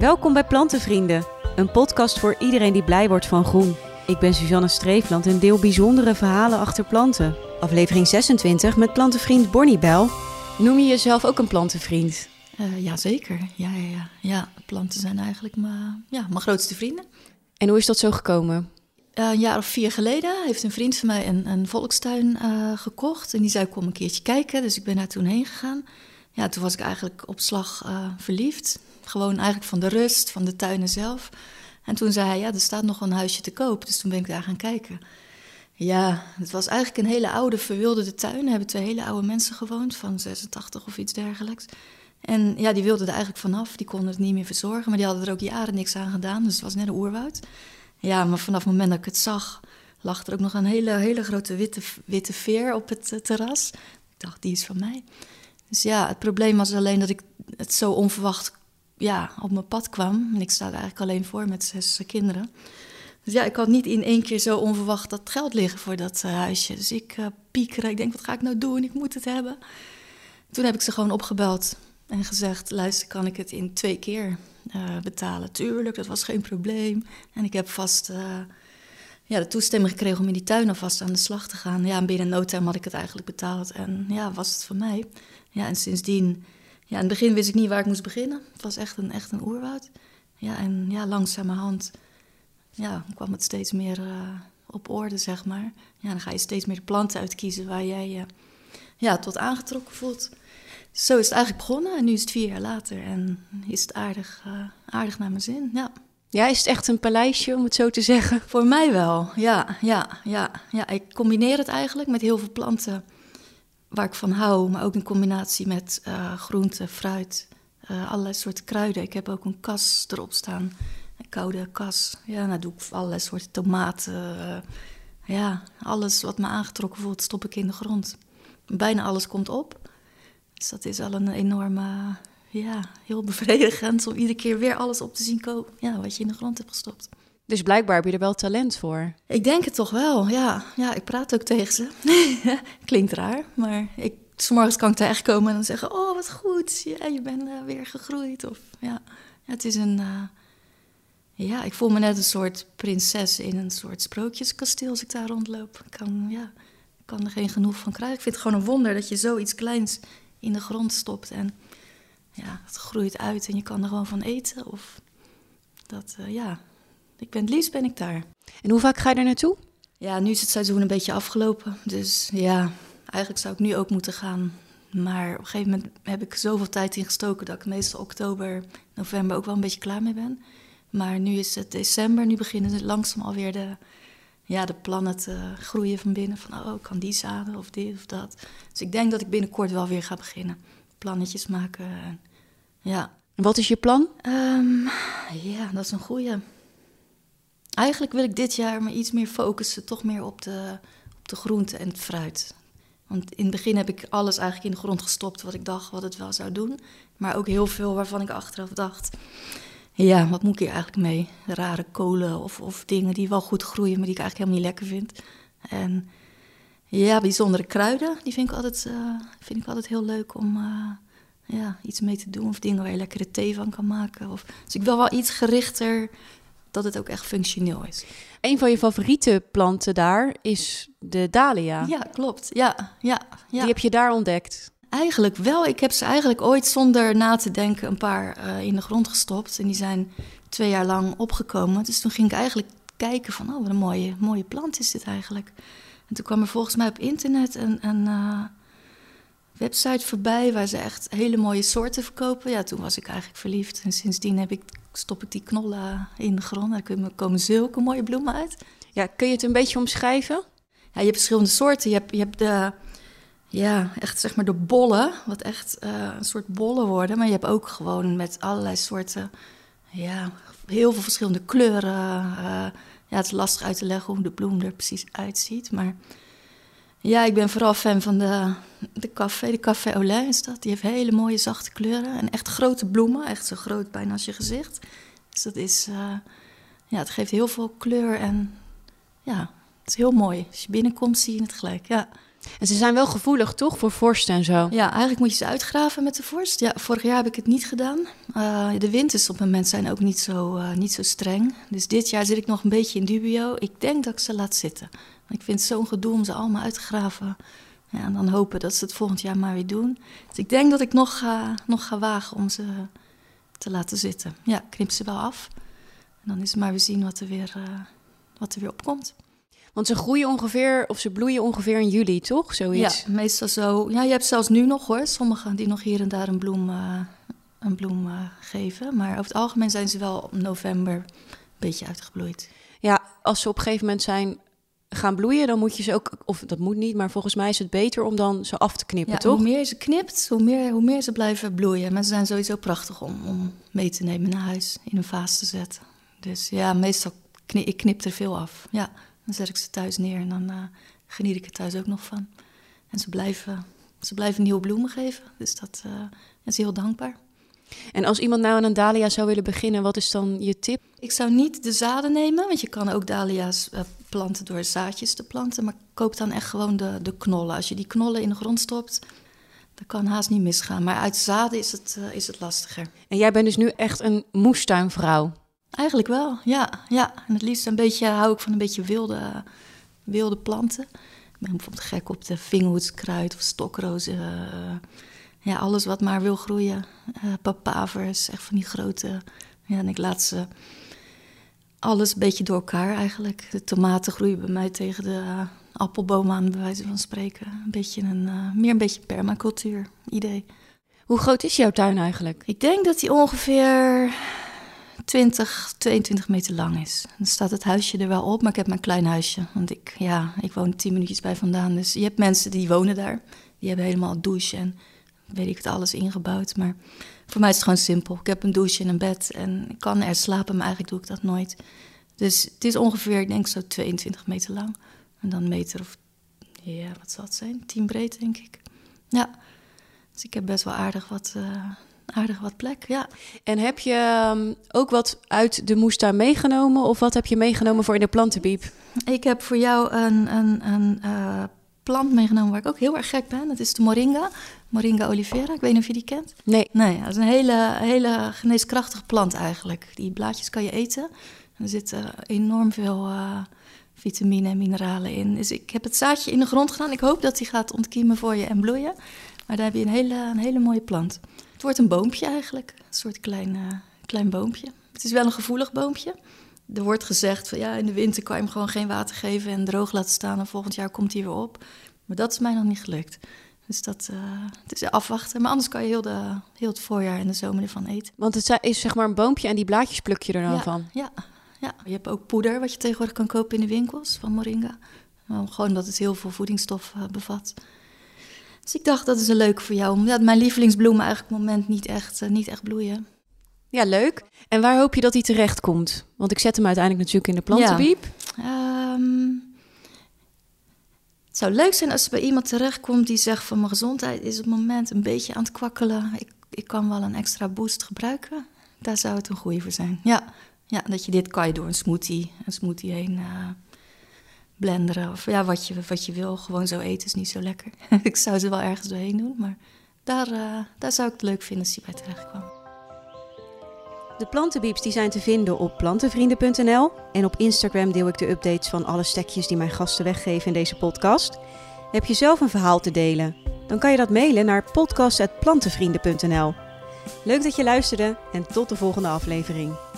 Welkom bij Plantenvrienden, een podcast voor iedereen die blij wordt van groen. Ik ben Suzanne Streefland en deel bijzondere verhalen achter planten. Aflevering 26 met plantenvriend Bonnie Bel. Noem je jezelf ook een plantenvriend? Uh, ja, zeker. Ja, ja, ja. ja, planten zijn eigenlijk mijn, ja, mijn grootste vrienden. En hoe is dat zo gekomen? Uh, een jaar of vier geleden heeft een vriend van mij een, een volkstuin uh, gekocht. En die zei, kom een keertje kijken. Dus ik ben daar toen heen gegaan. Ja, toen was ik eigenlijk op slag verliefd. Gewoon eigenlijk van de rust, van de tuinen zelf. En toen zei hij, ja, er staat nog een huisje te koop. Dus toen ben ik daar gaan kijken. Ja, het was eigenlijk een hele oude, verwilderde tuin. Er hebben twee hele oude mensen gewoond, van 86 of iets dergelijks. En ja, die wilden er eigenlijk vanaf. Die konden het niet meer verzorgen. Maar die hadden er ook jaren niks aan gedaan. Dus het was net een oerwoud. Ja, maar vanaf het moment dat ik het zag, lag er ook nog een hele, hele grote witte, witte veer op het eh, terras. Ik dacht, die is van mij. Dus ja, het probleem was alleen dat ik het zo onverwacht ja, op mijn pad kwam. En ik sta er eigenlijk alleen voor met zes kinderen. Dus ja, ik had niet in één keer zo onverwacht dat geld liggen voor dat uh, huisje. Dus ik uh. Ik denk, wat ga ik nou doen? Ik moet het hebben. Toen heb ik ze gewoon opgebeld en gezegd: luister, kan ik het in twee keer uh, betalen? Tuurlijk, dat was geen probleem. En ik heb vast ja, de toestemming gekregen om in die tuin alvast aan de slag te gaan. Ja, en binnen no time had ik het eigenlijk betaald. En ja, was het voor mij. Ja, en sindsdien ja, in het begin wist ik niet waar ik moest beginnen. Het was echt een, echt een oerwoud. Ja, en ja, langzamerhand ja, kwam het steeds meer uh, op orde, zeg maar. Ja, dan ga je steeds meer de planten uitkiezen waar jij je ja, tot aangetrokken voelt. Zo is het eigenlijk begonnen en nu is het vier jaar later en is het aardig, uh, aardig naar mijn zin, ja. Ja, is het echt een paleisje, om het zo te zeggen? Voor mij wel, ja, ja, ja. ja ik combineer het eigenlijk met heel veel planten waar ik van hou, maar ook in combinatie met uh, groenten, fruit, uh, allerlei soorten kruiden. Ik heb ook een kas erop staan, een koude kas. Ja, nou doe ik allerlei soorten tomaten. Uh, ja, alles wat me aangetrokken voelt, stop ik in de grond. Bijna alles komt op. Dus dat is al een enorme, ja, heel bevredigend om iedere keer weer alles op te zien komen. Ja, wat je in de grond hebt gestopt. Dus blijkbaar heb je er wel talent voor. Ik denk het toch wel, ja. Ja, ik praat ook tegen ze. Klinkt raar, maar ik, morgens kan ik terechtkomen en dan zeggen... oh, wat goed, ja, je bent uh, weer gegroeid. Of, ja. ja het is een... Uh, ja, ik voel me net een soort prinses in een soort sprookjeskasteel als ik daar rondloop. Ik kan, ja, kan er geen genoeg van krijgen. Ik vind het gewoon een wonder dat je zoiets kleins in de grond stopt... en ja, het groeit uit en je kan er gewoon van eten. Of dat, uh, ja, ik ben het liefst ben ik daar. En hoe vaak ga je er naartoe? Ja, nu is het seizoen een beetje afgelopen. Dus ja, eigenlijk zou ik nu ook moeten gaan. Maar op een gegeven moment heb ik zoveel tijd in gestoken dat ik meestal oktober, november ook wel een beetje klaar mee ben. Maar nu is het december, nu beginnen langzaam alweer de, ja, de plannen te groeien van binnen. Van oh, kan die zaden of dit of dat. Dus ik denk dat ik binnenkort wel weer ga beginnen. Plannetjes maken. Ja. wat is je plan? Um, ja, dat is een goede. Eigenlijk wil ik dit jaar me iets meer focussen, toch meer op de, op de groente en het fruit. Want in het begin heb ik alles eigenlijk in de grond gestopt wat ik dacht wat het wel zou doen. Maar ook heel veel waarvan ik achteraf dacht, ja, wat moet ik hier eigenlijk mee? Rare kolen of, of dingen die wel goed groeien, maar die ik eigenlijk helemaal niet lekker vind. En ja, bijzondere kruiden, die vind ik altijd, uh, vind ik altijd heel leuk om uh, ja, iets mee te doen. Of dingen waar je lekkere thee van kan maken. Of, dus ik wil wel iets gerichter dat het ook echt functioneel is. Een van je favoriete planten daar is de dahlia. Ja, klopt. Ja, ja, ja. Die heb je daar ontdekt? Eigenlijk wel. Ik heb ze eigenlijk ooit zonder na te denken een paar uh, in de grond gestopt. En die zijn twee jaar lang opgekomen. Dus toen ging ik eigenlijk kijken van, oh, wat een mooie, mooie plant is dit eigenlijk. En toen kwam er volgens mij op internet een, een uh, website voorbij waar ze echt hele mooie soorten verkopen. Ja, toen was ik eigenlijk verliefd. En sindsdien heb ik stop ik die knollen in de grond. Daar komen zulke mooie bloemen uit. Ja, kun je het een beetje omschrijven? Ja, je hebt verschillende soorten. Je hebt, je hebt de, ja, echt zeg maar de bollen, wat echt uh, een soort bollen worden. Maar je hebt ook gewoon met allerlei soorten, ja, heel veel verschillende kleuren. Uh, ja, het is lastig uit te leggen hoe de bloem er precies uitziet. Maar ja, ik ben vooral fan van de, de café. De café Olé is dat. Die heeft hele mooie zachte kleuren en echt grote bloemen. Echt zo groot bijna als je gezicht. Dus dat is, uh, ja, het geeft heel veel kleur en ja, het is heel mooi. Als je binnenkomt zie je het gelijk, ja. En ze zijn wel gevoelig, toch, voor vorst en zo? Ja, eigenlijk moet je ze uitgraven met de vorst. Ja, vorig jaar heb ik het niet gedaan. Uh, de winters op het moment zijn ook niet zo, uh, niet zo streng. Dus dit jaar zit ik nog een beetje in dubio. Ik denk dat ik ze laat zitten. Ik vind het zo'n gedoe om ze allemaal uit te graven. Ja, en dan hopen dat ze het volgend jaar maar weer doen. Dus ik denk dat ik nog ga, nog ga wagen om ze te laten zitten. Ja, knip ze wel af. En dan is het maar weer zien wat er weer, uh, wat er weer opkomt. Want ze groeien ongeveer, of ze bloeien ongeveer in juli, toch? Zoiets. Ja, meestal zo. Ja, je hebt zelfs nu nog hoor, sommigen die nog hier en daar een bloem, uh, een bloem uh, geven. Maar over het algemeen zijn ze wel op november een beetje uitgebloeid. Ja, als ze op een gegeven moment zijn gaan bloeien, dan moet je ze ook, of dat moet niet, maar volgens mij is het beter om dan ze af te knippen, ja, toch? Hoe meer je ze knipt, hoe meer, hoe meer ze blijven bloeien. Maar ze zijn sowieso prachtig om, om mee te nemen naar huis, in een vaas te zetten. Dus ja, meestal knip ik knip er veel af. Ja, dan zet ik ze thuis neer en dan uh, geniet ik er thuis ook nog van. En ze blijven, ze blijven nieuwe bloemen geven, dus dat uh, is heel dankbaar. En als iemand nou aan een dahlia zou willen beginnen, wat is dan je tip? Ik zou niet de zaden nemen, want je kan ook dahlia's uh, planten door zaadjes te planten. Maar koop dan echt gewoon de, de knollen. Als je die knollen in de grond stopt, dan kan haast niet misgaan. Maar uit zaden is het, uh, is het lastiger. En jij bent dus nu echt een moestuinvrouw? Eigenlijk wel, ja. ja. En het liefst een beetje, hou ik van een beetje wilde, wilde planten. Ik ben bijvoorbeeld gek op de vingerhoedskruid of stokrozen. Uh, ja, alles wat maar wil groeien. Uh, papavers, echt van die grote. Ja, en ik laat ze alles een beetje door elkaar eigenlijk. De tomaten groeien bij mij tegen de uh, appelbomen aan, bij wijze van spreken. Een beetje een, uh, meer een beetje permacultuur idee. Hoe groot is jouw tuin eigenlijk? Ik denk dat die ongeveer 20, 22 meter lang is. Dan staat het huisje er wel op, maar ik heb mijn klein huisje. Want ik, ja, ik woon 10 minuutjes bij vandaan. Dus je hebt mensen die wonen daar. Die hebben helemaal douche en weet ik het alles ingebouwd. Maar voor mij is het gewoon simpel. Ik heb een douche en een bed en ik kan er slapen, maar eigenlijk doe ik dat nooit. Dus het is ongeveer, ik denk zo 22 meter lang. En dan een meter of, ja, wat zal het zijn? 10 breed, denk ik. Ja, dus ik heb best wel aardig wat, uh, aardig wat plek, ja. En heb je um, ook wat uit de moestuin meegenomen? Of wat heb je meegenomen voor in de plantenbiep? Ik heb voor jou een, een, een uh, plant meegenomen waar ik ook heel erg gek ben. Dat is de moringa. Moringa olivera. Ik weet niet of je die kent. Nee. Nee, dat is een hele, hele geneeskrachtige plant eigenlijk. Die blaadjes kan je eten. En er zitten enorm veel uh, vitamine en mineralen in. Dus ik heb het zaadje in de grond gedaan. Ik hoop dat die gaat ontkiemen voor je en bloeien. Maar daar heb je een hele, een hele mooie plant. Het wordt een boompje eigenlijk. Een soort klein, uh, klein boompje. Het is wel een gevoelig boompje. Er wordt gezegd van ja, in de winter kan je hem gewoon geen water geven en droog laten staan. En volgend jaar komt hij weer op. Maar dat is mij nog niet gelukt. Dus dat uh, het is afwachten. Maar anders kan je heel, de, heel het voorjaar en de zomer ervan eten. Want het is zeg maar een boompje en die blaadjes pluk je er dan ja, van? Ja, ja, je hebt ook poeder wat je tegenwoordig kan kopen in de winkels van moringa. Gewoon dat het heel veel voedingsstof bevat. Dus ik dacht, dat is een leuk voor jou. Omdat mijn lievelingsbloemen eigenlijk op het moment niet echt, uh, niet echt bloeien. Ja, leuk. En waar hoop je dat hij terecht komt? Want ik zet hem uiteindelijk natuurlijk in de plantenbiep. Ja. Um, het zou leuk zijn als er bij iemand terechtkomt die zegt van mijn gezondheid is op het moment een beetje aan het kwakkelen. Ik, ik kan wel een extra boost gebruiken. Daar zou het een goede voor zijn. Ja, ja dat je dit kan je door een smoothie, een smoothie heen uh, blenderen. Of ja, wat je, wat je wil. Gewoon zo eten is niet zo lekker. ik zou ze wel ergens doorheen doen, maar daar, uh, daar zou ik het leuk vinden als die bij terecht kwam. De plantenbieps die zijn te vinden op plantenvrienden.nl en op Instagram deel ik de updates van alle stekjes die mijn gasten weggeven in deze podcast. Heb je zelf een verhaal te delen? Dan kan je dat mailen naar podcast.plantenvrienden.nl. Leuk dat je luisterde en tot de volgende aflevering.